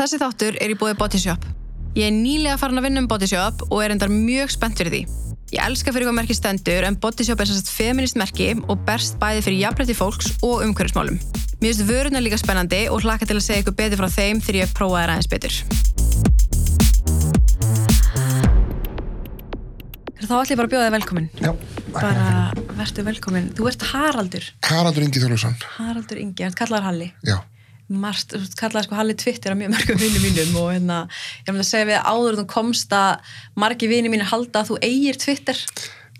Þessi þáttur er í búið Bodyshop. Ég er nýlega farin að vinna um Bodyshop og er endar mjög spennt fyrir því. Ég elska fyrir hvað merki stendur en Bodyshop er sérst feminist merki og berst bæði fyrir jafnrætti fólks og umhverfismálum. Mér finnst vöruna líka spennandi og hlaka til að segja ykkur betur frá þeim þegar ég prófaði það aðeins betur. Þá ætlum ég bara að bjóða þig velkomin. Já, Bara verður velkomin. Þú ert Haraldur. Haraldur Ingi Þorlússon. Haraldur Ingi, hann kallaður Halli. Já, margt, þú kallaði sko Halli Twitter á mjög mörgum vinnum mínum og hérna, ég myndi að segja við áður en þú komst að margi vinni mínu halda að þú eigir Twitter.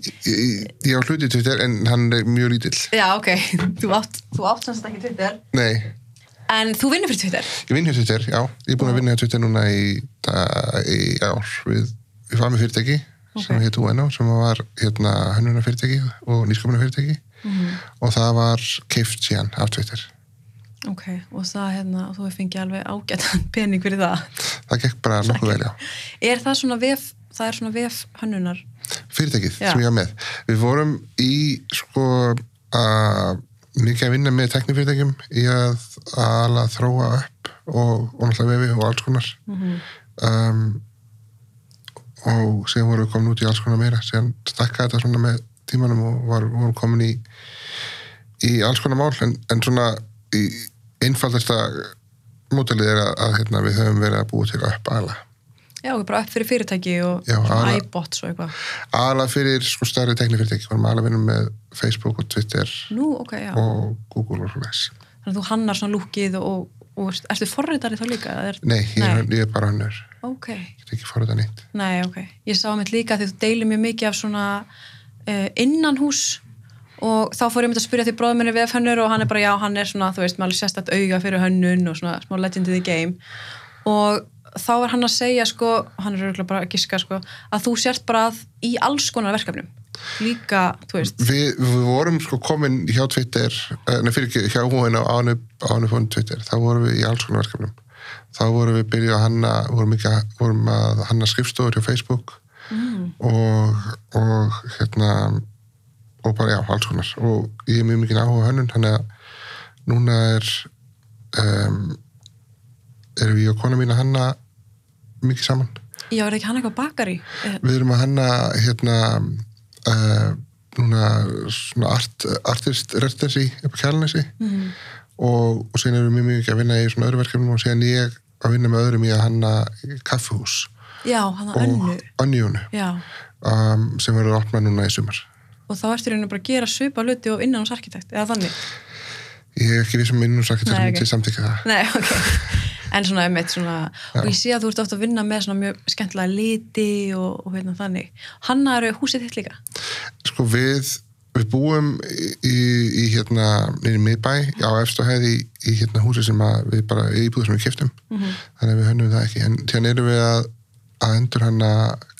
ég, á hluti Twitter en hann er mjög lítill. Já, ok, þú átt, sem sagt ekki Twitter, Nei, en þú vinnur fyrir Twitter. ég vinn hjá Twitter, já. Ég er búin að vinna hjá Twitter núna í, í ár við, við varum með fyrirtæki sem hétt UNO sem var hérna hönnuna fyrirtæki og nýsköpuna fyrirtæki og það var keift síðan af Twitter. Ok, og það hérna, þú hefði fengið alveg ágættan pening fyrir það. Það gekk bara nokkuð vel, já. Er það svona vef, það er svona vef hönnunar? fyrirtækið Já. sem ég var með. Við vorum í sko að mikið að vinna með teknifyrirtækjum í að ala þróa upp og, og náttúrulega vefi og alls konar um, og síðan vorum við komin út í alls konar meira síðan stakka þetta svona með tímanum og var, vorum komin í í alls konar mál en, en svona í einfaldasta mótalið er að, að hérna, við höfum verið að búa til að upp ala Já, bara upp fyrir fyrirtæki og aðla- iBots og eitthvað. ala fyrir sko stærri teknifyrirtæki varum ala vinnum með Facebook og Twitter Nú, ok, já. og Google og svona þess Þannig að þú hannar svona lúkið og, og, og ertu forritari þá líka? Er, nei, ég er, ég er bara hannur Ok, ég get ekki farið það neitt nei, ok. Ég sá mitt líka því þú deilir mjög mikið af svona uh, innanhús og þá fór ég myndi að spyrja því bróður minni við hönnur og hann er bara, já, hann er svona, þú veist, með alveg sérstætt auga fyrir hönnun og svona smá legend in the game og þá er hann að segja, sko, hann er örgulega bara að giska, sko, að þú sért bara í alls konar verkefnum. Líka, þú veist, við, við vorum sko komin hjá Twitter eh, nei, fyrir ekki, hjá hún á ánu ánu fónu Twitter, þá vorum við í alls konar verkefnum þá vorum við byrjuð að hanna vorum, ekki, vorum að hanna skrifstofur hjá Facebook mm. og, og hérna og bara já, alls konar. Og ég er mjög mikið áhuga hönnun þannig að núna er um, erum við og kona mín að hanna mikið saman. Já, er ekki hann eitthvað bakari? Eh, við erum að hanna hérna uh, núna svona art, artist residency upp á kjælnesi Mm. og, og síðan erum við mjög mikið að vinna í svona öðru verkefnum og síðan ég að vinna með öðrum í að hanna kaffihús. Já, hann að og önnu. Já, um, sem verður að opna núna í sumar og þá ertu rauninu bara að gera svipa hluti og innan hos arkitekt, eða þannig? ég er ekki við sem innúsarkitektur Nei, sem ok. myndi samtíka það Nei, ok. En svona, einmitt, svona, og ég sé að þú ert ofta að vinna með svona mjög skemmtilega liti og, og hérna þannig. Hanna eru húsið þitt líka? sko við við búum í, í, í hérna nýri miðbæ á efstu hæði í, í hérna húsi sem við bara íbúður sem við kiftum Mhm. þannig að við hönnum það ekki en hérna erum við að, að endur hann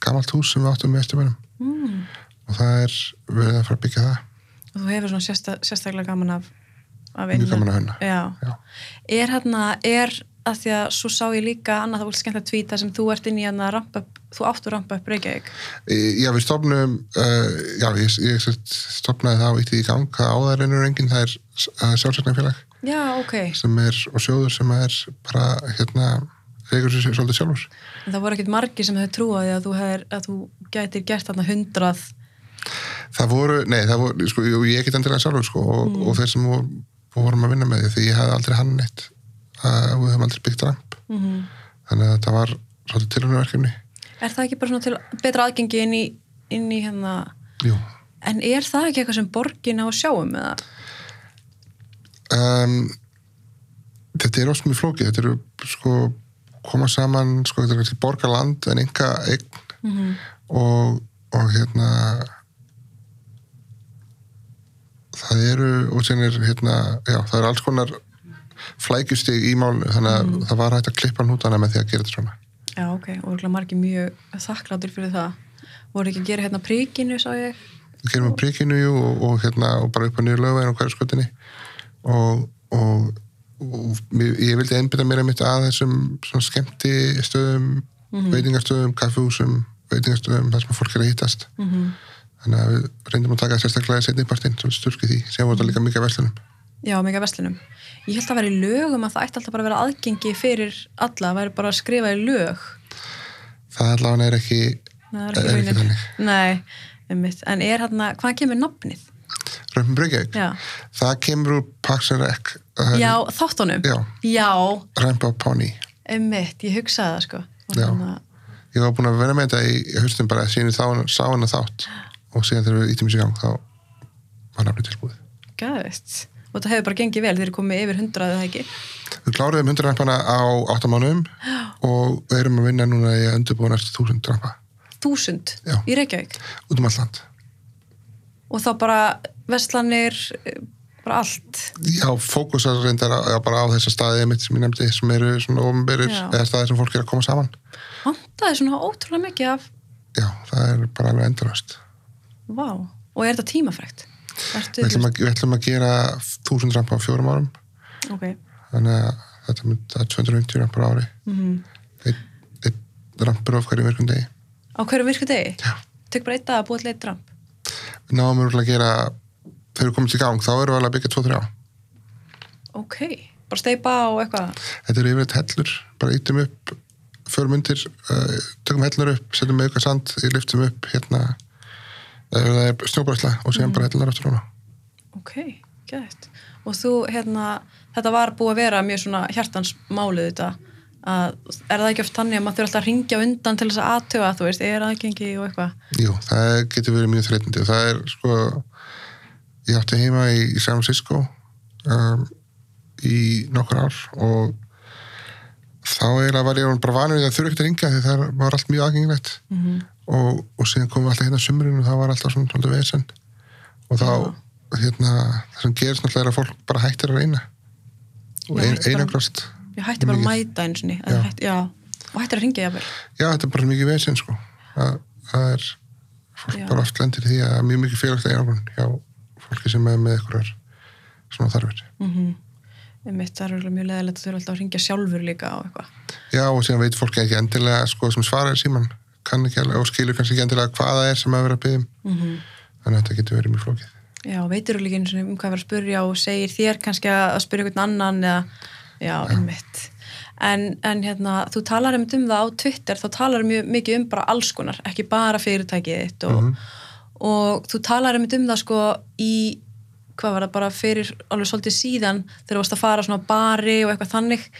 gamalt hús sem við áttum með eftirmennum Mm. Og það er verið að fara að byggja það Og þú hefur svona sérsta, sérstaklega gaman af, af mjög gaman að Já. Já. Er hérna, er að því að svo sá ég líka annað það voru skemmt að tvíta sem þú ert inn í hérna ramp up, þú áttu ramp up Reykjavík. Já, við stopnum uh, já, ég, ég stopnaði það og ítti í gang það áðar ennur enginn, það er sjálfsæknarfélag Já, ok. sem er, og sjóður sem er bara, hérna, reygur sér svolítið sjálfur En það voru ekkert margir sem hefur trúið að þú, hefur, að þú gætir gert þarna hundrað. Það voru, nei, það voru, sko, ég get endilega sjálfur, sko, og, og þeir sem voru, vorum að vinna með því, því ég hefði aldrei hann neitt. Og við höfum aldrei byggt ramp. Mm þannig að þetta var svolítið tilhörnuverkefni Er það ekki bara svona til betra aðgengi inn í, inn í hérna, Jú, en er það ekki eitthvað sem borgin á að sjáum eða? um, þetta er mjög flókið þetta eru sko koma saman, sko þetta er kannski borgarland en enga eign. Mm og, og hérna það eru er hérna, já, það eru alls konar flækjustig í málnu þannig að það var hægt að klippa hnútana með því að gera þetta svona. Já, ok, og margir mjög þakkláttur fyrir það. Voru ekki að gera hérna príkinu, sá ég? við gerum að prikinu jú, og, og hérna og bara upp á nýju lögveginn og hverju skutinni og, og, og ég vildi einbytta mér einmitt að þessum svona skemmti stöðum veitingastöðum, kaffehúsum veitingastöðum, þar sem fólk er að hýtast Mm þannig að við reyndum að taka sérstaklega setnipartinn, svona styrki því sem voru það líka mikið verslunum Já, mega vestlunum. Ég held að vera í lögum að það ætti alltaf bara að vera aðgengi fyrir alla, það væri bara að skrifa í lög. það allavega er ekki Nei, Er ekki raunin. þannig. Nei, einmitt. En er hérna, hvað kemur nafnið? Reykjavík Já, það kemur úr and Rec uh, Já þáttunum? já, Já, Rambo Pony einmitt, ég hugsaði það sko. Að- ég var búin að vera með þetta í haustum bara síðan þá sá hennar þátt og síðan þegar við ítum í sig gang þá var nafnið tilbúið Gæðist. Og þetta hefur bara gengið vel, þeir eru komið yfir hundrað eða ekki. við kláruðum 100 rampana á 8 mánuðum og við erum að vinna núna í að undirbúa næstu 1000 rampa Þúsund Já. í Reykjavík. út um allt land Og þá bara vestlanir, bara allt. já, fókusar reyndar á, bara á þessa staði mitt sem ég nefndi sem eru svona ofnberir Já. eða staði sem fólk er að koma saman Vantaði svona ótrúlega mikið af, já, það er bara alveg enduröst vá, og er þetta tímafrækt? Við ætlum, að, við ætlum að gera 1000 rampa á fjórum árum Ok, þannig að þetta mynd, það er 250 rampar á ári mm einn ein rampur af hverju virkum degi á hverju virku degi? Já. Tök bara eitt dag að búið til eitt dramp. við náum örugglega að gera þegar við komum til gang, þá erum við alveg að byggja 2-3 Ok, bara steipa og eitthvað. þetta eru yfirleitt hellur, bara ítum upp förum undir, uh, tökum hellur upp setjum með auka sand, liftum upp hérna ef það er snjóbræsla og síðan bara hellunar aftur húnna Ok, gætt. Og þú, hérna, þetta var búið að vera mjög svona hjartansmálið þetta. Að, er það ekki oft þannig að maður þurfa alltaf að ringja undan til þess að aðtöga, þú veist, er aðgengi og eitthvað? Jú, það getur verið mjög þreytandi og það er sko ég átti heima í, í San Francisco um, í nokkur ár og þá eiginlega var ég bara vanur í að þurfa ekkert að ringja því það var allt mjög aðgengilegt Mm -hmm. Og, og síðan komum við alltaf hérna á sumrinu og það var alltaf svona svona vesen og þá hérna, það sem gerist náttúrulega er að fólk bara hættir að reyna og Já, ein, einangrast Ég hætti bara að mæta eins og ný. Já. Já, og hættir að ringja jafnvel. já, þetta er bara mikið vesen sko það, það er fólk Já. bara oft lendir því að mjög mikið félagslega einangrun hjá fólki sem er með einhverjar svona þarfir Mm -hmm. Mitt, það er örugglega mjög leðilegt að þurfa alltaf að ringja sjálfur líka á eitthvað. já, og síðan veit fólki ekki endilega sko sem svarar síman kann ekki alveg og skilur kannski ekki endilega hvað það er sem að vera að byggja Mm -hmm. þannig að þetta getur verið mjög flókið. Já, veitur þú líka eins og um hvað var að spurja og segir þér kannski að spyrja einhvern annan eða, já, einmitt. En, en hérna, þú talar um um það á Twitter, þá talar mjög mikið um bara alls konar, ekki bara fyrirtækið þitt og, og þú talar um um það sko í, hvað var það bara fyrir alveg svolítið síðan þegar þú varst að fara svona á bari og eitthvað þannig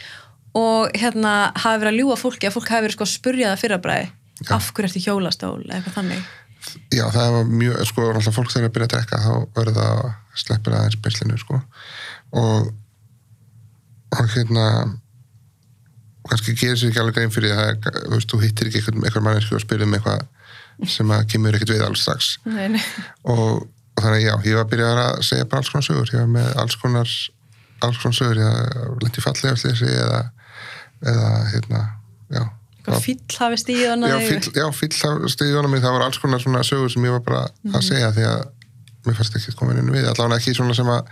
og hérna hafi verið að ljúga fólki að fólk hafi verið sko að spurja það fyrrabræði af hverju ertu hjólastól eða eitthvað þannig. já, það var mjög, sko, alltaf fólk þegar að byrja að drekka þá verður það sleppir aðeins byrslinu, sko. Og og hérna kannski gerir sér ekki alveg grein fyrir það, þú veist, þú hittir ekki einhvern mannesku og spyrir um eitthvað sem að kemur ekkert við alls strax Nei, nei. og, og þannig já, ég var að byrja að segja bara alls konar sögur, ég var með alls konar alls konar sögur, ég lendi slisi eða, eða hérna, já. Eitthvað fíll hafi stíð og já, stiði jónum mig, það var alls konar svona sögur sem ég var bara að segja því að mér fannst ekki komin inn við, allavega ekki svona sem að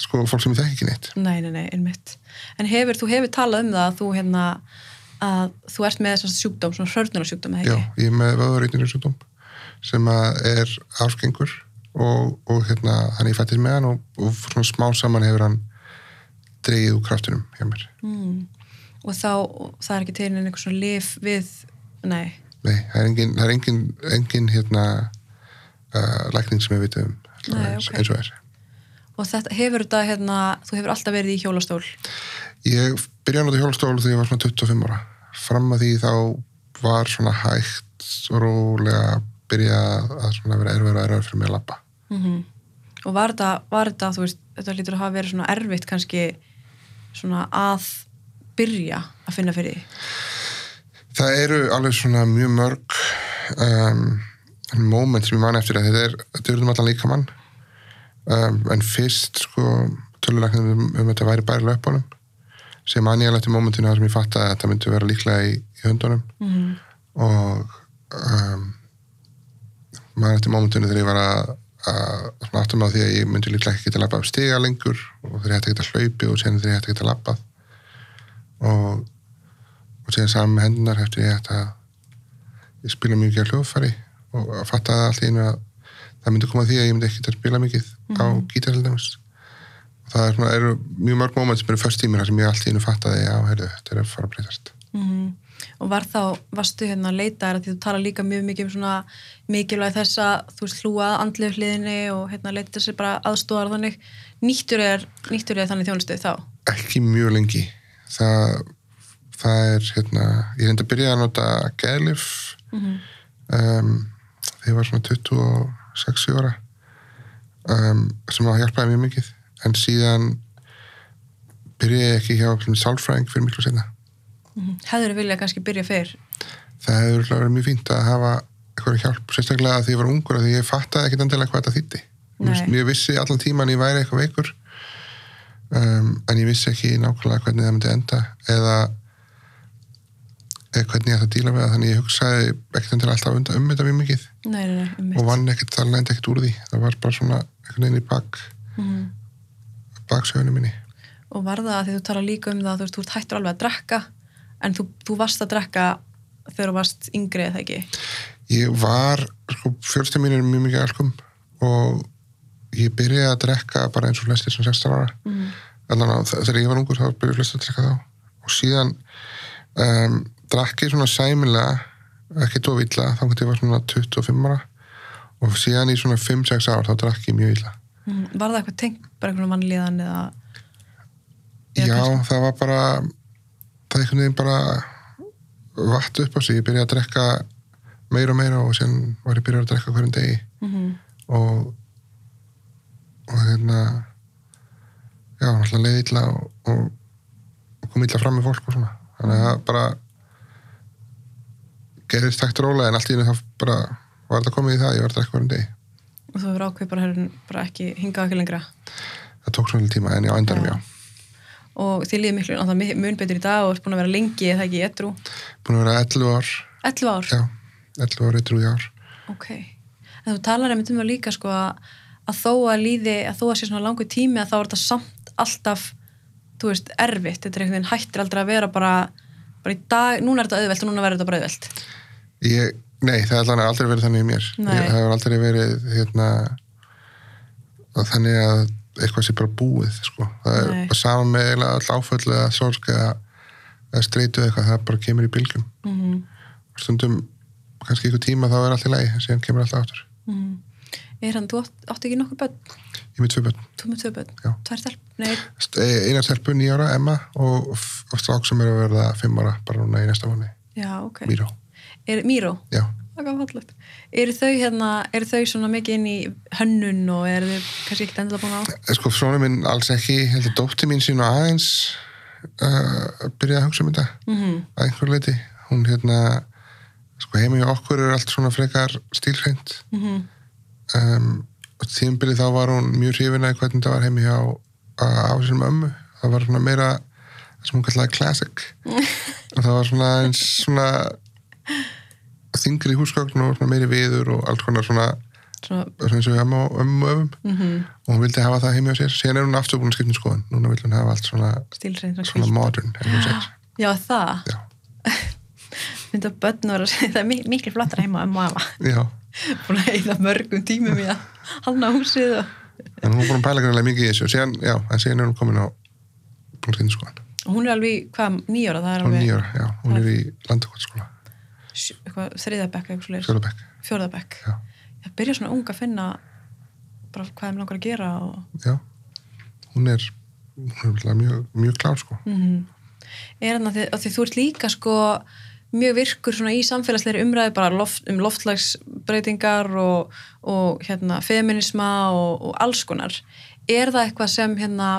sko, fólk sem ég þekki ekki neitt. Nei, nei, nei, einmitt. En hefur, þú hefur talað um það að þú hérna, að þú ert með þessast sjúkdóm, svona hrörnunarsjúkdóm, eða já, ég er með vöðurreitnir sem að er afskengur og, og hérna, hann ég fættist með hann og, og svona smá saman hefur hann dreigið úr kraftunum hjá mér. Mm. Og þá, það er ekki til en einhver svona lif við, nei, nei, það er engin, það er engin, engin hérna uh, lækning sem ég veit um Nei, eins, ok. eins og er og þetta hefur þetta, hérna, þú hefur alltaf verið í hjólastól. Ég byrjaði að nota hjólastól þegar ég var svona 25 ára. Fram að því þá var svona hægt og rólega byrja að svona vera erfið og erfið fyrir mig að labba. Mm Og var þetta, var þetta, þú veist, þetta lítur að hafa verið svona erfitt kannski svona að byrja að finna fyrir því. Það eru alveg svona mjög mörg um, moment sem ég man eftir að þetta er, þetta er um allan líkamann. Um, en fyrst sko tölulegnum um, um þetta væri í löpunum sem alveg til momentinu þar sem ég fatt að þetta myndi vera líklega í, í höndunum. Mm og um, maður eftir mómentinu þegar ég var að, að áttum á því að ég myndi líklega ekki geta að labba upp stiga lengur og þegar ég hætti að geta hlaupi og sen þegar ég hætti að geta labbað og, og síðan saman með hendunar eftir ég að ég spila mjög ekki að hljóðfæri og að fatta það allt í einu að það myndi koma að því að ég myndi ekki að spila mikið á gítar til dæmis það er, svona, eru mjög mörg moment sem eru först tímur þar sem ég allt í hennu fattaði já, heyrðu, þetta er að fara að breytast Mhm. Og var þá, varstu hérna að leita þér að því þú tala líka mjög mikið um svona mikilvæg þess að þú veist hlúa að andlegu hliðinni og hérna leita þessi bara aðstóðar þannig. Nýttur er, nýttur er þannig þjónustu þá? ekki mjög lengi það, það er hérna, ég reyndi að byrja að nota geðlif Mhm. um, þegar ég var svona 26 ára um, sem að hjálpaði mjög mikið en síðan byrjaði ég ekki hjá sálfræðing fyrir miklu senna Mm Hefur viljað kannski byrja fyrr? það hefur verið mjög fínt að hafa eitthvað hjálp, sérstaklega að því ég var ungur að því ég fattaði ekkit endilega hvað þetta þýtti Nei. ég vissi allan tíman ég væri eitthvað veikur um, en ég vissi ekki nákvæmlega hvernig það myndi enda eða eða hvernig ég ætti að díla við það þannig ég hugsaði ekkert endilega alltaf undan um þetta mjög mikið Nei, nei, nei, um og vann ekkert, það lendi ekkert úr því það var bara svona einhvern veginn í bak Mhm. baksögunum minni Og var það að því þú tala líka um það, þú veist, þú hættur alveg að drekka, en þú, þú varst að drekka þegar þú varst yngri eða ekki? ég var, sko, fjölstum mín er mjög mikið alkum og ég byrjaði að drekka bara eins og flestir sem 16 ára Mm. þegar ég var ungur þá byrjaði flestir að drekka þá og síðan um, drakk ég svona sæmilega ekki tóf illa, þá hvernig ég var svona 25 ára og síðan í svona 5-6 ár þá drakk ég mjög illa Mm. Var það eitthvað tengt, bara einhvern mannlíðan eða? Já, kannski- það var bara það einhvern veginn bara vatt upp á sig, ég byrjaði að drekka meira og meira og síðan var ég byrjaði að drekka hverjum degi Mm og og hérna já, náttúrulega leið illa og, og, og kom illa fram með fólk og svona þannig að það bara gerðist takt rólega en allt í henni þá bara var þetta komið í það, ég var að drekka hverjum degi Og þú hefur ákveð bara, bara ekki hingað ekki lengra. það tók svona tíma en já, endanum já, Og þið líði miklu, náttúrulega mun betur í dag og ert búin að vera lengi, eða ekki, ettrú. búin að vera 11 ár 11 ár? já, 11 ár, eitthvað í ár Ok. En þú talar einmitt um það líka sko að þó að líði, að þó að sé svona langu tími að þá er þetta samt alltaf, þú veist, erfitt. Þetta er einhvern veginn hættir aldrei að vera bara, bara í dag, núna er þetta auðvelt og núna verður þetta bara auðvelt. Ég, nei, það er alveg aldrei verið þannig í mér. Ég, það hefur aldrei verið hérna, að þannig að eitthvað sé bara búið, sko. Það er Nei. bara saman með eiginlega all áföll eða sorg eða, streitu eitthvað, það bara kemur í bylgjum. Mm Stundum, kannski einhver tíma þá er allt í lagi, en síðan kemur alltaf áttur. -hmm. Er hann, þú átt, átt ekki nokkuð börn? Ég með tvö börn. Þú með tvö börn? Já. Tvær stelp? Nei, St- eh, Eina stelpu, nýja ára, Emma, og, og strák sem er að verða fimm ára, bara núna í næsta vonni, já, ok. Míró. Er, Míró? Já, Það var fallegt. Eru þau hérna, eru þau svona mikið inn í hönnun og eru þau kannski ekkert endilega búin á? Eh, sko, svona minn alls ekki, heldur dótti mín sín og aðeins uh, byrjaði að hugsa um þetta. Mm að einhver leiti hún hérna sko heimi hjá okkur er allt svona frekar stílhreint -hmm. um, og tímbilið þá var hún mjög hrifin að hvernig það var heimi hjá á sínum ömmu það var svona meira sem hún kallaði classic og það var svona eins svona þingri húsgögn og meiri viður og allt konar svona eins og ömmu og ömmu öfum mm og hún vildi hafa það heimi á sér síðan er hún aftur búin að skipta um skoðun núna vil hún hafa allt svona, svona modern og. Já, það. Já. Myndi að börn voru að segja, það er mik miklu flottar heima um afa. Já, Búin að eða mörgum tímum í að halna húsið og... en hún er búin að pæla greinlega mikið í þessu. Og síðan, já, en síðan er hún komin á og hún er alveg, hvað, nýjóra? Það hún er alveg nýjóra, já, hún er í eitthvað, þriðabekk Fjórðabekk. já, Ég byrja svona ung að finna bara hvað þeim langar að gera og... já. Hún er, hún er mjög, mjög klár sko. Mm Er þarna því, að því þú ert líka sko mjög virkur svona í samfélagsleiri umræði bara loft, um loftslagsbreytingar og, og hérna feminisma og, og alls konar. Er það eitthvað sem hérna,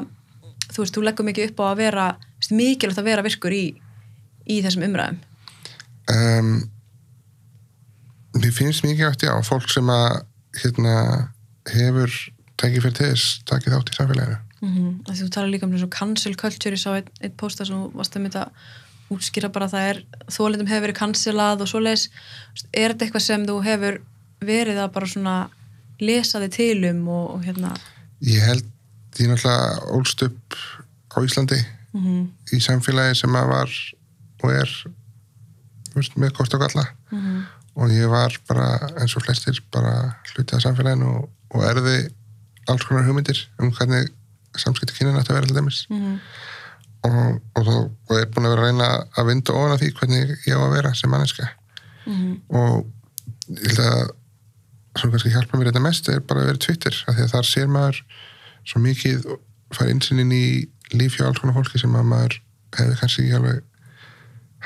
þú veist, þú leggur mikið upp á að vera, mikilvægt að vera virkur í, í þessum umræðum? um, mér finnst eftir, já, fólk sem að hérna hefur tekið fyrir þess, takið þátt í samfélaginu Mm -hmm. Þú talar líka um svona cancel culture, ég sá einn ein posta sem varst að mynda útskýra bara að það er þólindum hefur verið cancelað og svoleiðis. Er þetta eitthvað sem þú hefur verið að bara svona lesa þig til um og, og hérna ég held, ég náttúrulega ólst upp á Íslandi mm í samfélagi sem að var og er veist, með kost og galla -hmm. og ég var bara eins og flestir bara hlutið af samfélaginu og, og erði alls konar hugmyndir um hvernig samskipti kynina að vera til dæmis Mhm. Og, og, þó, og er búin að vera að reyna að vinda ofan af því hvernig ég á að vera sem manneska Mhm. og ég held að sem kannski hjálpa mér þetta mest er bara að vera Twitter af því að þar sér maður svo mikið og fær insinn inn í líf hjá alls konar fólki sem að maður hefði kannski ekki alveg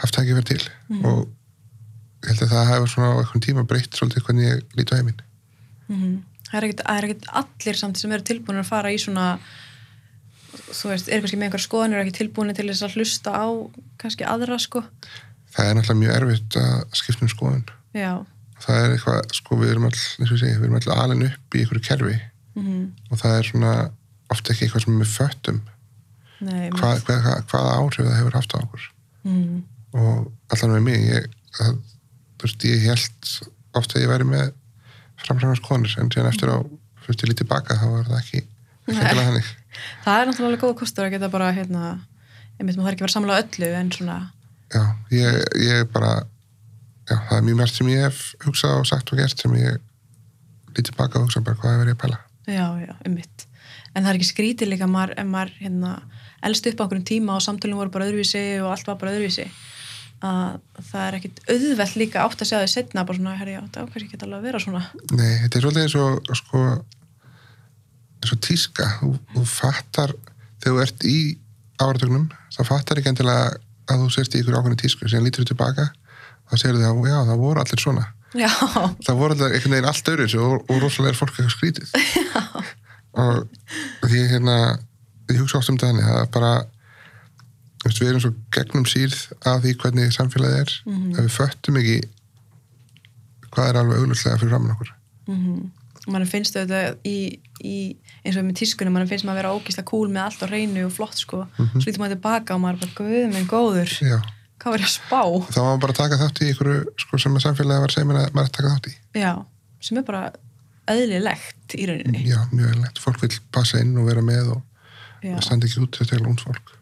haft ekki verið til og ég held að það hefur svona á einhvern tíma breytt svolítið hvernig ég líti á heiminn. Er ekkert- það er ekkert allir samt sem eru tilbúinir að fara í svona þú veist, er kannski með einhver skoðanir og ekki tilbúinir til þess að hlusta á kannski aðra sko? Það er náttúrulega mjög erfitt að skipta um skoðun. Já, það er eitthvað, sko við erum all eins og ég segi, við erum all alin upp í einhverju kerfi. Mhm, og það er svona ofta ekki eitthvað sem við föttum. Nei hvað, hvað, hvað, hvaða áhrif það hefur haft á okkur. Mhm, og allan með mig ég, það, þú veist, ég held ofta að ég væri með framframars konur en síðan eftir á fyrst ég lítið baka þá var það ekki Það er náttúrulega góð kostur að geta bara hérna, einmitt maður þarf ekki að vera samlega öllu en svona, já, ég, ég bara já, það er mjög mörgt sem ég hef hugsað og sagt og gert sem ég lítið baka og hugsa bara hvað hefur ég að pæla? Já, já, einmitt. En það er ekki skrítið líka maður, ef maður hérna, elst upp á einhverjum tíma og samtölum voru bara öðruvísi og allt var bara öðruvísi að það er ekkit auðvelt líka átt að segja því setna bara svona, herri, já, það kannski ekki alveg að vera svona. Nei, þetta er svolítið eins og sko, eins og tíska. Þú, þú fattar, þegar þú ert í áratögnum, þá fattar ekki endilega að þú sérst í ykkur ákveðinu tísku. Sem lítur þú tilbaka, þá segir þau að já, það voru allir svona, Já, það voru allir einhvern veginn allt öðru og, og rosalega er fólk eitthvað skrítið. Og því hérna ég hugsa oft um þannig að bara veist, við erum svo gegnum síð af því hvernig samfélagið er. Að við föttum ekki hvað er alveg auglustlega fyrir framann okkur mann finnst þetta í, í eins og með tískunum, mann finnst maður að vera ógísla cool með allt á reynu og flott sko. Svo lítur maður tilbaka og maður bara, guð minn góður. Já, hvað var ég að spá? þá var maður bara að taka þátt í ykkur sko, sem að samfélagið var mér að maður að taka þátt í. Já, sem er bara eðlilegt í rauninni. Já, mjög eðlilegt, fólk vil passa inn og vera með og Já, standa ekki út er lúnt fólk.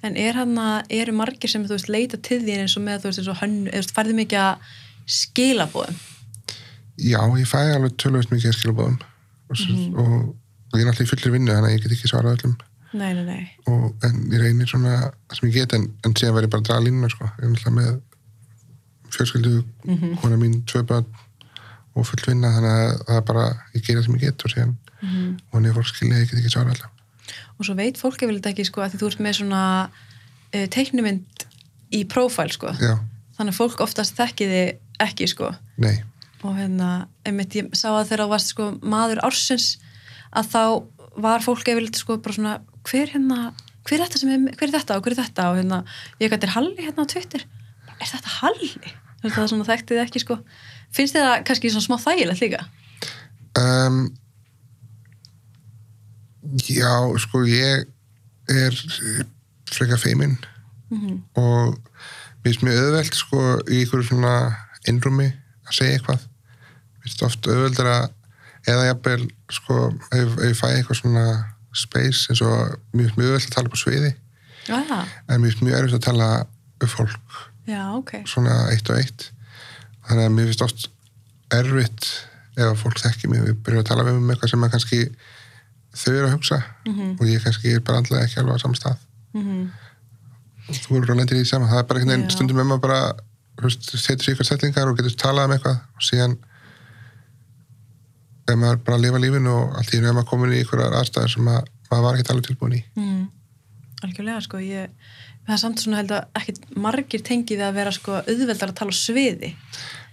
En er hann að, eru margir sem þú veist leita til þín eins og með þú veist eins og hönnu, eða þú veist færði mikið að skilabóðum Já, ég fæ alveg tölvöld mikið að skilabóðum og, mm og, og ég er alltaf í fullir vinnu þannig að ég get ekki svarað öllum. Nei, nei, nei, og, en ég reynir svona sem ég get en, en síðan verð ég bara að draga línuna sko. ég er alltaf með fjölskyldu mm hona mín, tvö börn og full vinna þannig að það er bara ég gera sem ég get og síðan mm og hann er fólk skilja, ég get ekki svarað öllum. Og svo veit fólk ef þetta ekki sko að þú ert með svona uh, teiknumynd í prófæl sko. Já, þannig að fólk oftast þekki þið ekki sko. Nei, og hérna, einmitt ég sá að þegar þú varst sko maður ársins að þá var fólk yfirleitt sko bara svona, hver hérna hver er þetta, sem er, hver er þetta og hver er þetta? Og hérna, ég gæti Halli hérna á Twitter. Er þetta Halli? Það er svona þekktið ekki sko. Finnst þið það kannski svona smá þægilegt líka? um, Já, sko ég er frekar feiminn. Mm og mér finnst mjög auðvelt sko í ykkur svona innrúmi að segja eitthvað mér finnst oft auðveldar að eða jafnvel sko ef, ef ég fæ eitthvað svona space eins og mér finnst mjög auðvelt að tala á sviði. Já, en mér finnst mjög erfitt að tala upp fólk. Já, ok. Svona eitt og eitt. Þannig að mér finnst oft erfitt ef að fólk þekki mig og ég byrja að tala við um eitthvað sem að kannski þau eru að hugsa. Og ég kannski er bara andlega ekki alveg á saman stað. Mm og þú eru bara lendir í því sama. Það er bara einhvern veginn stundum með maður bara veist, setur sér ykkur setlingar og getur talað um eitthvað og síðan er maður bara að lifa lífinu og allt í einu er maður komin í ykkur aðstæður sem að, maður var ekki alveg tilbúin í mm. algjörlega sko ég, það er samt svona held að ekkit margir tengið að vera sko auðveldar að tala sviði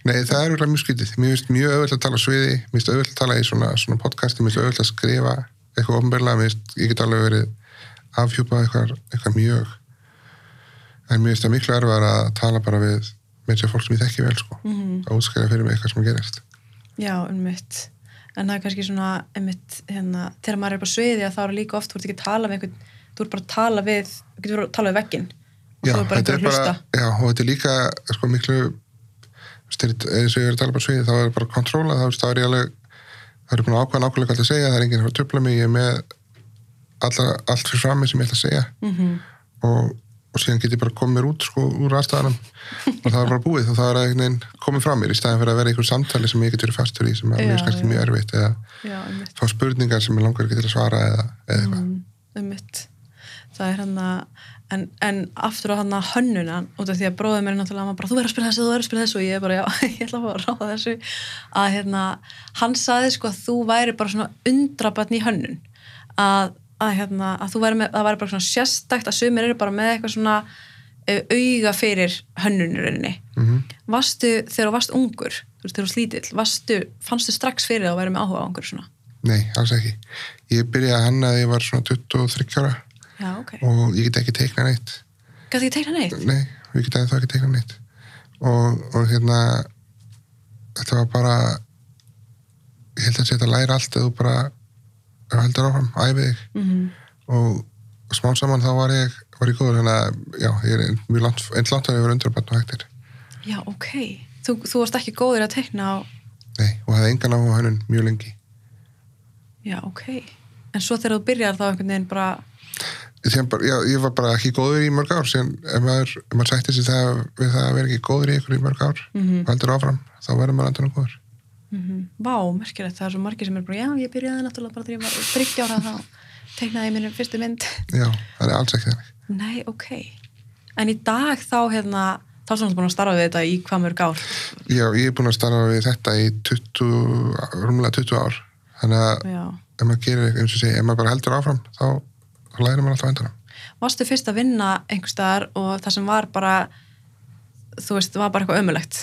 Nei, það er auðvitað mjög skrítið. Mér finnst mjög auðvitað að tala sviði, mér finnst auðvitað að tala í svona, svona podcasti, mér finnst auðvitað að skrifa eitthvað ofnbörlega, mér finnst, get alveg verið afhjúpað eitthvað, eitthvað mjög en mér finnst það miklu erfar að tala bara við með sér fólk sem ég þekki vel, sko mm að útskæra fyrir mig eitthvað sem gerist Já, einmitt. En það er kannski svona, einmitt, hérna, þegar maður er bara sviði að þá er líka oft, þú ert ekki að tala við einhvern, þú ert bara að tala við, þú getur að tala við vegginn. Og þú er bara að hlusta. já, og þetta er líka sko miklu þegar- eins og ég er að tala bara á sviði, þá er bara kontróla, þá er ég alveg það er búin að ákvæða nákvæmlega hvað það segja, það er enginn að tröfla mig, ég er með alla, allt fyrir frammi sem ég ætla að segja. Mm og, og síðan get ég bara komið mér út sko úr aðstæðanum og það er bara búið og það er einhvern veginn komið frá mér í staðin fyrir að vera einhver samtali sem ég get verið fastur í sem er mjög kannski mjög erfitt eða já, fá spurningar sem ég langar ekki til að svara eða, eða eitthvað. mm, það er hann að en, en aftur á hann að hönnunan út af því að bróðið mér er náttúrulega bara, þú verður að spila þessu, þú verður að spila þessu. Og ég er bara, já, ég ætla að fá að ráða þessu. Að hérna, hann saði sko að þú væri bara svona undrabatn í hönnun. Að, að hérna, að þú væri með, að væri bara svona sérstakt að sumir eru bara með eitthvað svona eh, auga fyrir hönnunurinni Mhm. varstu, þegar þú varst ungur þegar þú slítill, varstu fannstu strax fyrir það að væri með áhuga á einhverju svona Nei, alls ekki. Ég byrjaði að hanna þegar ég var svona 23 ára já, ok, og ég get ekki teiknað neitt. gæti ekki teikna neitt Nei, ég get það ekki teiknað neitt. Og, og hérna, þetta var bara, ég held að þetta læra allt eða þú bara heldur áfram, æfið mm Og smán saman þá var ég, var ég góður, þannig að já, ég er mjög langt, einn langt að ég var undrabann og hægtir. já, ok, þú, þú varst ekki góður að teikna á Nei, og hafði engan á hannun mjög lengi. Já, ok. En svo þegar þú byrjar þá einhvern veginn bara, bara, já, ég var bara ekki góður í mörg ár síðan ef maður, maður sætti sig það við það að vera ekki góður í ykkur í mörg ár Mhm. og heldur áfram, þá verður maður endur góður mm vá, merkilegt, það er svo margir sem er bara, já, ég byrjaði náttúrulega bara þegar ég var þryggja ára þá teiknaði ég minni fyrstu mynd. já, það er alls ekki þannig Nei, ok. En í dag þá, hérna, þá er svona búin að starfa við þetta í hvað mörg ár. já, ég er búin að starfa við þetta í 20, rúmlega 20 ár þannig að Já. ef maður gerir eitthvað eins og segja, ef maður bara heldur áfram þá, þá lærir maður alltaf endur Varstu fyrst að vinna einhvers staðar og það sem var bara, þú veist, var bara eitthvað ömulegt.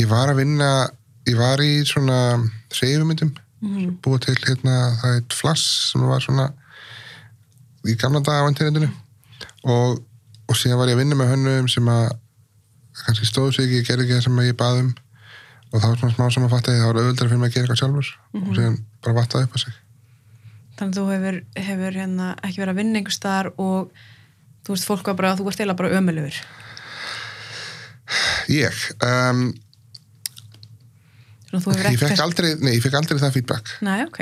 ég var að vinna, ég var í svona reyfumyndum Mm búa til hérna, það er flass sem var svona í gamla daga á internetinu. Og, og síðan var ég að vinna með hönnum sem að kannski stóðu sig ekki, ég gerði ekki það sem að ég bað um. Og það var svona smá sem að fatta það var auðvöldar fyrir mig að gera eitthvað sjálfur. Og síðan bara vattaði upp á sig. Þannig að þú hefur, hefur hérna, ekki verið að vinna einhvers staðar og þú veist, fólk var bara, þú varst eila bara ömulugur. ég, um, ég fekk aldrei nei, ég fekk aldrei það feedback. Nei, ok.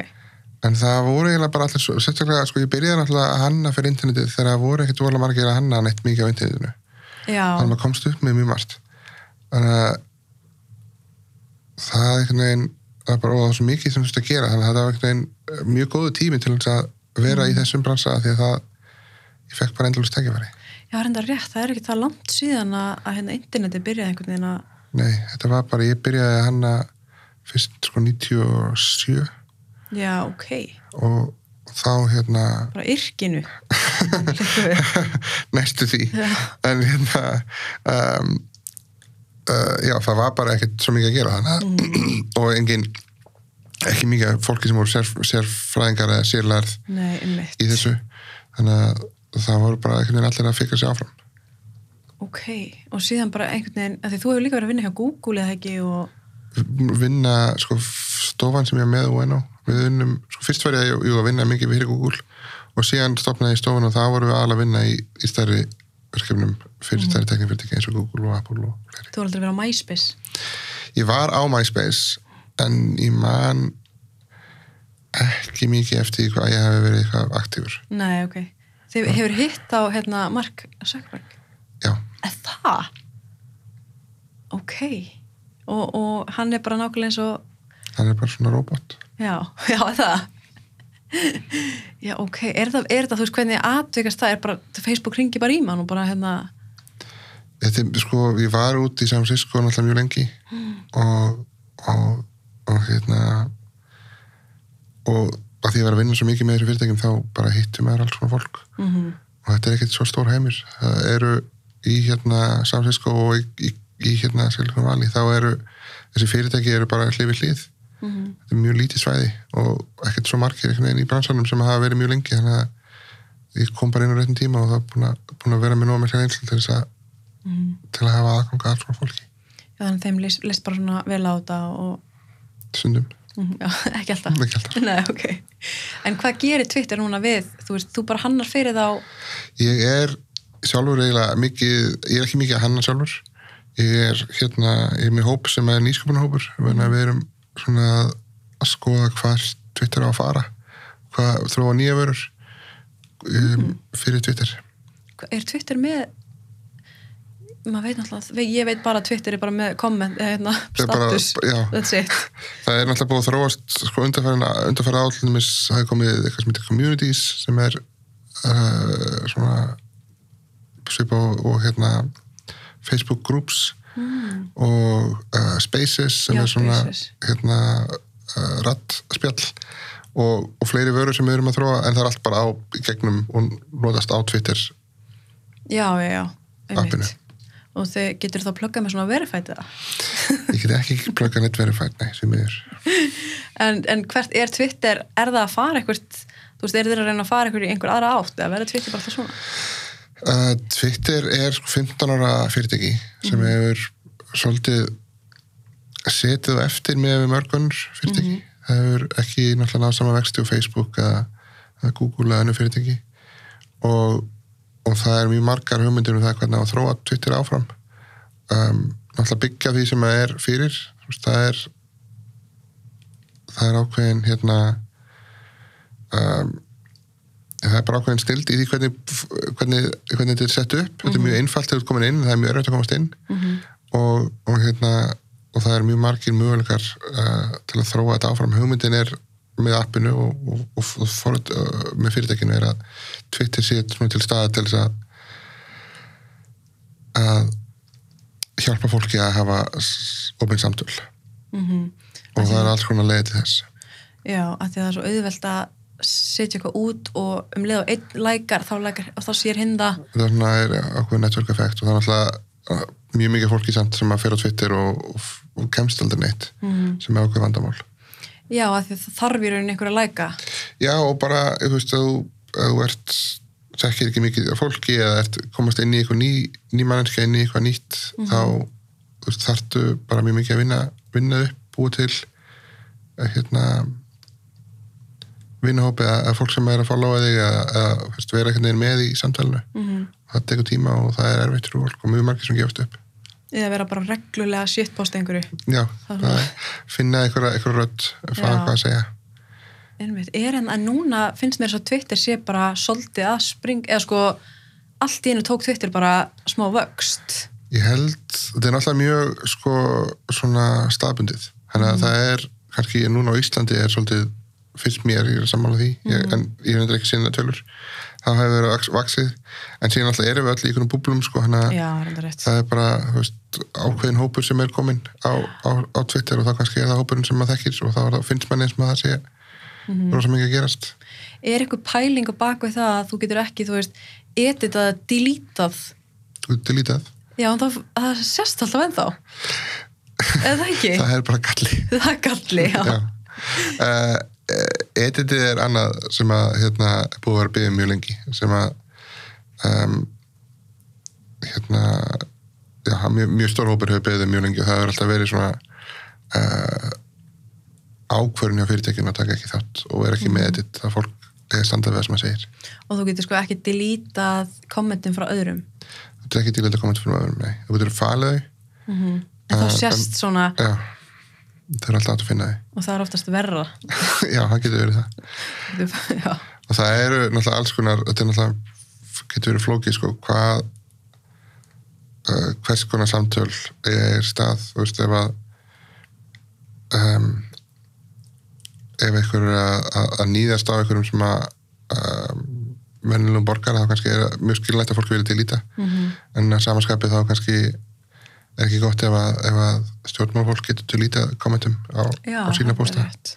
en það voru eiginlega bara allir sérstaklega, sko, ég byrjaði náttúrulega að hanna fyrir internetið þegar það voru ekkert vorulega margir að hanna neitt mikið á internetinu. Já, þannig að maður komst upp með mjög margt. Þannig að það er einhvern veginn það er bara var svo mikið sem þú veist að gera. Þannig að það var einhvern veginn mjög góðu tími til að vera í þessum bransa því að það ég fekk bara endalust tækifæri. Já, reynda rétt, það er ekki það langt síðan að, að hérna interneti byrjaði einhvern veginn að, nei, þetta var bara, ég byrjaði að hanna fyrst sko 97 já, ok, og þá hérna bara yrkinu. Næstu því. Já. en hérna um, uh, já, það var bara ekkert svo mikið að gera þannig Mm. og engin ekki mikið fólki sem voru sér, sérfræðingar eða sérlærð Nei, í þessu. Þannig að það voru bara einhvern veginn allir að fikra sig áfram. Ok, og síðan bara einhvern veginn, því þú hefur líka verið að vinna hjá Google eða ekki og, vinna, sko, stofan sem ég er með og enná, við unnum, sko, fyrst var ég jú, að vinna mikið fyrir Google og síðan stopnaði ég stofan og þá vorum við alveg að vinna í, í stærri verkefnum fyrir stærri teknifyrirtæki eins og Google og Apple og fleiri. þú hefur aldrei verið á MySpace. Ég var á MySpace en ég man ekki mikið eftir hvað ég hef verið eitthvað aktífur. Nei, ok. Þið hefur hitt á, hérna, Mark Zuckerberg. Já, Er það? Ok. Og, og hann er bara nákvæmlega eins og, hann er bara svona robot. já, já, það. Já, ok. Er það, er það, þú veist, hvernig atvikast það er bara, Facebook ringi bara í mann og bara, hérna, Þetta, er, sko, ég var út í San Francisco náttúrulega mjög lengi og, og, og hérna og að því að var að vinna svo mikið með þessu fyrirtækjum þá bara hittum maður alls svona fólk mm og þetta er ekkert svo stór heimir það eru í hérna San Francisco og í, í, í hérna Silicon Valley þá eru þessi fyrirtæki eru bara hlið við hlið Mhm. þetta er mjög lítið svæði og ekkert svo margir í bransanum sem hafa verið mjög lengi þannig að ég kom bara inn á réttin tíma og það er búin að, búin að vera með nóg með hér einslu til þess að Mhm. til að hafa aðganga alls svona fólki Já, þannig að þeim list, list bara svona vel á þetta og, stundum, Mhm, já, ekki alltaf. ekki alltaf Nei, ok. En hvað gerir Twitter núna við? Þú veist, þú bara hannar fyrir þá, ég er sjálfur eiginlega mikið, ég er ekki mikið að hanna sjálfur ég er hérna ég er með hóp sem er nýsköpunarhópur mm. við erum svona að skoða hvað Twitter á að fara hvað þróa nýja vörur um, fyrir Twitter er Twitter með maður veit náttúrulega, ég veit bara að Twitter er bara með komment, hérna, bara- status já. that's it það er náttúrulega búið að þróast sko undarfæra állumis það er komið eitthvað sem heitir communities sem er uh, svona svipa og, og hérna Facebook groups mm. og uh, Spaces sem Já, er svona hérna uh, rattspjall og, og fleiri vörur sem við erum að þróa en það er allt bara á gegnum og notast á Twitter já, já, já, Appinu. og þau getur þá pluggað með svona verified eða? ég get ekki plugga neitt verified, nei, sem miður en, en hvert er Twitter, er það að fara eitthvað, þú veist, er þeir að reyna að fara eitthvað í einhver aðra átt, eða verður Twitter bara alltaf svona Uh, Twitter er sko 15 ára fyrirtæki sem hefur svolítið setið á eftir með mörgunur fyrirtæki. Það hefur ekki náttúrulega náð sama vexti á Facebook eða, Google eða önnu fyrirtæki og, og það er mjög margar hugmyndir um það hvernig að þróa Twitter áfram. Um, náttúrulega byggja því sem það er fyrir. Það er það er ákveðin hérna um, það er bara ákveðin stild í því hvernig, hvernig, hvernig þetta er sett upp. Þetta er mjög einfalt þegar þú komin inn það er mjög erfitt að komast inn. Og, og, hérna, og það er mjög margir möguleikar uh, til að þróa þetta áfram. Hugmyndin er með appinu og, og, forut, uh, með fyrirtækinu er að Twitter sé til staða til þess að að hjálpa fólki að hafa opinn samtöl. Mm og það er alls konar leiði til þess. Já, af því að það er svo auðvelt að setja eitthvað út og um leið og einn lækar, þá lækar og þá sér hinn það. Það er svona er ákveðin network effekt og það er uh, mjög mikið fólki samt sem að fer á Twitter og, og, og kemst aldrei neitt Mhm. sem er ákveð vandamál. Já, af því að það þarf í rauninni einhver að læka. Já og bara, þú veist, að þú, að þú ert þekkir ekki mikið af fólki eða ert komast inn í eitthvað ný, ný mannenska inn í eitthvað nýtt þá þú veist, þarftu bara mjög mikið að vinna, vinna upp, búa til eh, hérna vinnahópi eða, eða fólk sem er að followa þig veist, vera einhvern veginn með í samtalenu mm -hmm. það tekur tíma og það er erfitt fyrir fólk og mjög margir sem gefast upp. Eða vera bara reglulega shitpost einhverju. Já, finna einhverja, rödd Já. eitthvað að segja. Einmitt, er en að núna finnst mér svo að Twitter sé bara svolítið að spring eða sko, allt í einu tók Twitter bara smá vöxt. Ég held, þetta er náttúrulega mjög sko svona staðbundið. Þannig að það er, kannski núna á Íslandi er svolítið, finnst mér ég er sammála því, ég, en ég hendur ekki sinna tölur. Það hefur verið vaks- vaxið. En síðan náttúrulega erum við öll í einhvern búblum sko, já, það er bara veist, ákveðin hópur sem er komin á, á, á Twitter og þá kannski er það hópurinn sem maður þekkir og þá það, finnst manni eins og það sé rosa mikið að gerast. Er eitthvað pæling á bakvið það að þú getur ekki, þú veist, editað deletað, Þú delítað, já, en það, það sést alltaf ennþá. Eða ekki, það er bara galli. Það er galli já, Já. Uh, editið er annað sem að hérna, búið að vera byggðið mjög lengi sem að um, hérna já, mjög, mjög stór hópur hefur byggðið mjög lengi og það hefur alltaf verið svona uh, ákvörun hjá fyrirtækjum að taka ekki þátt og vera ekki með edit það fólk er standað við það sem að segir. Og þú getur sko ekki deletað kommentin frá öðrum? Þetta er ekki til að koma til fyrir öðrum, nei. Þú getur falið þau, en þá Uh, sést svona já það er alltaf að finna og það er oftast verra. Þau já, það getur verið það. Og það eru náttúrulega alls konar þetta er getur verið flókið sko hvað uh, hvers konar samtöl er stað þú veist ef að um, ef einhver er að, að, nýðast á einhverjum sem að um, vennilegum borgar þá kannski er mjög skilnætt að fólki vilja til líta Mhm. en að samanskapið þá kannski er ekki gott ef að, að stjórnmálfólk getur til líta kommentum á, já á sína það er bósta rétt.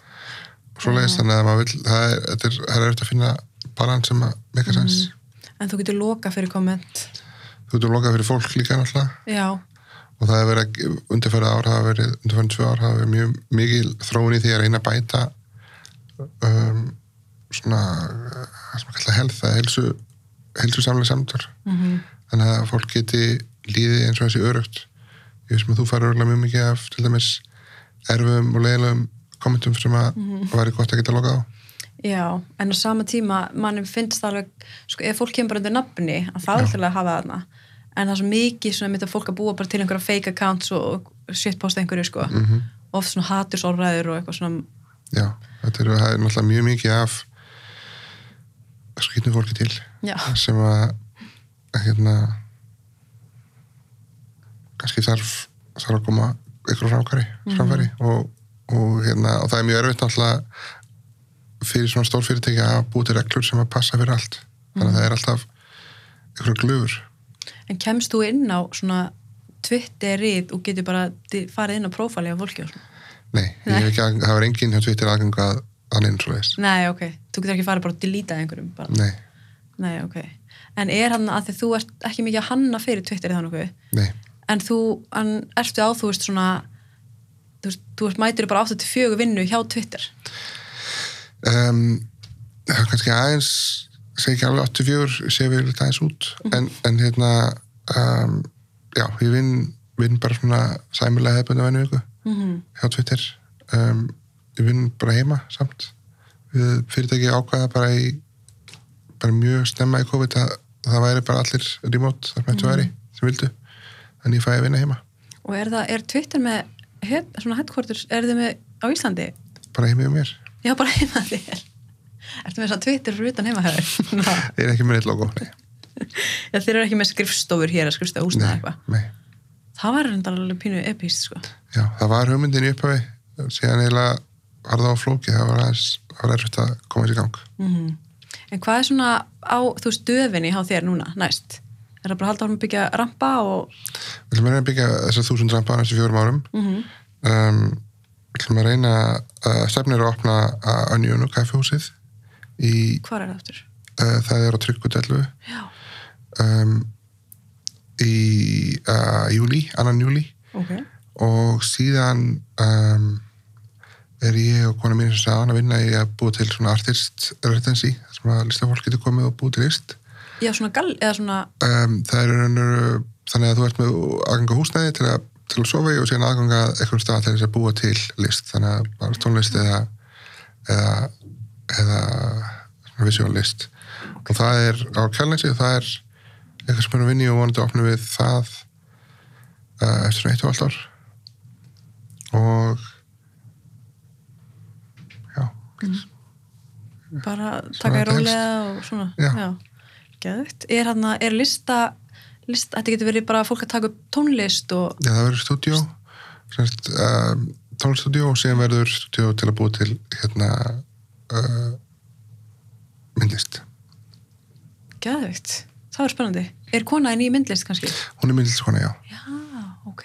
svoleiðis þannig að maður vil það er, það auðvitað að finna balans sem að make Mhm. sense. En þú getur loka fyrir komment. Þú getur lokað fyrir fólk líka náttúrulega. Já, og það hefur verið undirfærið ár hafa verið, undirfærið tvö ár hafa verið mjög mikil þróun í því að reyna að bæta um, svona það sem að kalla health, það er helsu helsu samlega samtur mm þannig að fólk geti líðið eins og þessi örugt ég veist að þú örgulega mjög mikið af til dæmis erfum og leiðilegum kommentum sem að væri gott að geta lokað á. Já, en á sama tíma mannum finnst það alveg, sko, ef fólk kemur bara undir nafni, að það er alltaf að hafa þarna. En það er svo mikið svona mitt að fólk að búa bara til einhverja fake accounts og shitposta einhverju, sko. Mm oft svona hatursorræður og eitthvað svona. Já, þetta er, er náttúrulega mjög mikið af skrýtnum fólki til já, sem að hérna kannski þarf, þarf að koma ykkur framkværi, framfæri og, og, hérna, og það er mjög erfitt náttúrulega fyrir svona stór fyrirtæki að búið til reglur sem að passa fyrir allt þannig að það er alltaf ykkur glöfur En kemst þú inn á svona Twitterið og getur bara farið inn á prófæli af fólki og svona? Nei, ekki, að- það var enginn hjá Twitter aðgang að neina svo leiðis. Nei, ok. Þú getur ekki farið bara að deleta einhverjum bara. Nei, Nei, ok. En er hann að því þú ert ekki mikið að hanna fyrir Twitterið þannig nei, En þú, en ertu á, þú veist svona, þú veist, þú mætir bara átt til fjögur vinnu hjá Twitter. um, kannski aðeins segi ekki alveg 84 sé við lítið aðeins út. En, en hérna um, já, ég vinn vinn bara svona sæmulega hefðbundu vennu viku Mm hjá Twitter. Um, ég vinn bara heima samt. Við fyrirtæki ákvaða bara í bara mjög snemma í COVID að það væri bara allir remote þar með væri sem vildu en ég fæ að vinna heima Og er það, er Twitter með head, svona headquarters, er þið með á Íslandi? bara heima hjá mér Já, bara heima þér. Ertu með svona Twitter fyrir utan heima hefur? ég er ekki með neitt logo nei, Já, þeir eru ekki með skrifstofur hér að skrifstofa húsnaði nei, eitthvað. nei. Það var reyndar alveg pínu epíst, sko. Já, það var hugmyndin í upphafi síðan eiginlega var það á flóki það var aðeins, var erfitt að koma þessi gang Mm En hvað er svona á, þú veist, döfinni hjá þér núna, næst? Er það bara að halda áfram að byggja rampa og... Við ætlum að reyna að byggja þessar þúsund rampa á næstu fjórum árum. Mm um, Við ætlum að reyna að stefnir að opna að Önjónu kaffehúsið í, Hvað er það aftur? uh, það er á Tryggudellu Já, um, í uh, júli, annan júli ok. og síðan um, er ég og kona mín sem sagðan að vinna í að búa til svona artist residency þar sem að listafólk getur komið og búið til list Já, svona gall, eða svona... um, það er raunur, þannig að þú ert með aðganga húsnæði til að, til að sofa í og síðan aðganga einhvern stað til þess að búa til list. Þannig að bara tónlist eða eða, eða svona visual list. Og það er á kjálnæsi það er eitthvað sem er að vinni og vonandi að opna við það uh, eftir svona eitt og allt ár. Og já. Bara Svona taka í rólega og svona Já. Geðvikt. Er er lista, lista þetta getur verið bara fólk að taka upp tónlist og Já, það verður stúdíó. Semst, um, tónlistúdíó og síðan verður stúdíó til að búa til hérna uh, myndlist. Geðvikt það er spennandi, er konaðin í myndlist kannski? hún er myndlist kona, já. Já, ok.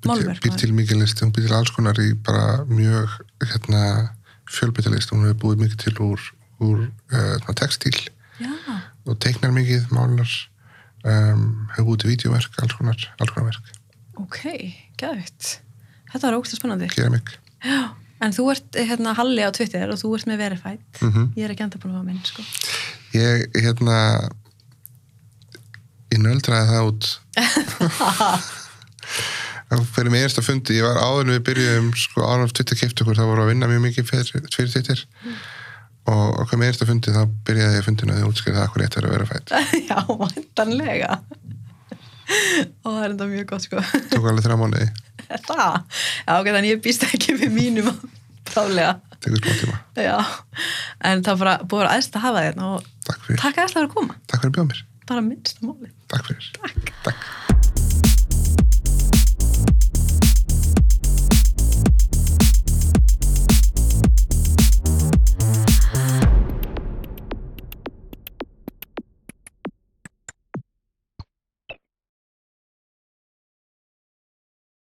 Býr til- mikið list, hún býr til alls konar í bara mjög hérna fjölbyttalist, hún hefur búið mikið til úr, úr uh, textíl. Já, og teiknar mikið, málar um, hefur búið til vídeoverk alls konar, alls konar verk, ok, geðvikt Þetta er ógst spennandi. Keramik. Já, en þú ert hérna Halli á Twitter og þú ert með verified. Mm Ég er ekki enda búin að hafa minn, sko. Ég, hérna ég nöldraði það út. Það fyrir mig einasta fundi. Ég var áður við byrjuðum sko áður en Twitter kipti okkur, það voru að vinna mjög mikið fyrir, fyrir Twitter og okkur með einasta fundi þá byrjaði ég að þið útskriði það okkur eitt er að vera fætt Já, vantanlega Og það er enda mjög gott, sko. Tók alveg þrjá mánuði, Það? Já, ok, þannig ég býst ekki við mínum bráðlega. Tekur smá tíma. Já, en það bara búið að aðeins að hafa þérna og takk aðeins að vera að koma. Takk fyrir að bjóða mér. Bara minnsta máli takk fyrir, Takk. Takk